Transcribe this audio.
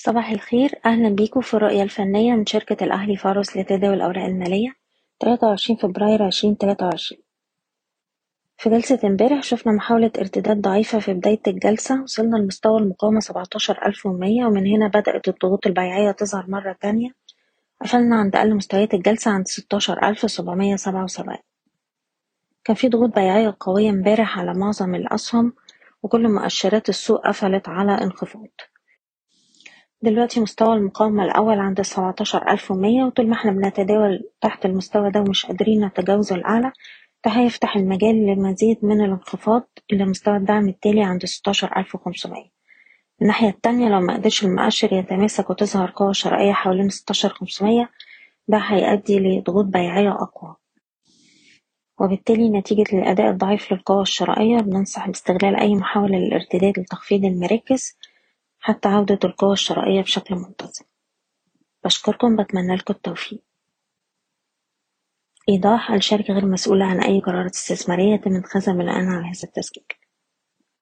صباح الخير. أهلا بيكم في الرؤية الفنية من شركة الأهلي فاروس لتداول الأوراق المالية 23 فبراير 2023 في جلسة امبارح شفنا محاولة ارتداد ضعيفة في بداية الجلسة. وصلنا لمستوى المقاومة 17100 ومن هنا بدأت الضغوط البيعية تظهر مرة تانية. قفلنا عند أقل مستويات الجلسة عند 16777 كان في ضغوط بيعية قوية امبارح على معظم الأسهم وكل مؤشرات السوق قفلت على انخفاض. دلوقتي مستوى المقاومة الأول عند السبعتاشر ألف ومية وطول ما إحنا بنتداول تحت المستوى ده ومش قادرين نتجاوزه الأعلى ده هيفتح المجال للمزيد من الانخفاض إلى مستوى الدعم التالي عند ستاشر ألف وخمسمية. الناحية التانية لو مقدرش المؤشر يتماسك وتظهر قوة شرائية حوالين ستاشر خمسمية ده هيؤدي لضغوط بيعية أقوى. وبالتالي نتيجة للأداء الضعيف للقوى الشرائية بننصح باستغلال أي محاولة للارتداد لتخفيض المراكز حتى عودة القوى الشرائية بشكل منتظم. بشكركم بتمنى لكم التوفيق. إيضاح الشركة غير مسؤولة عن أي قرارات استثمارية يتم اتخاذها بناء على هذا التسجيل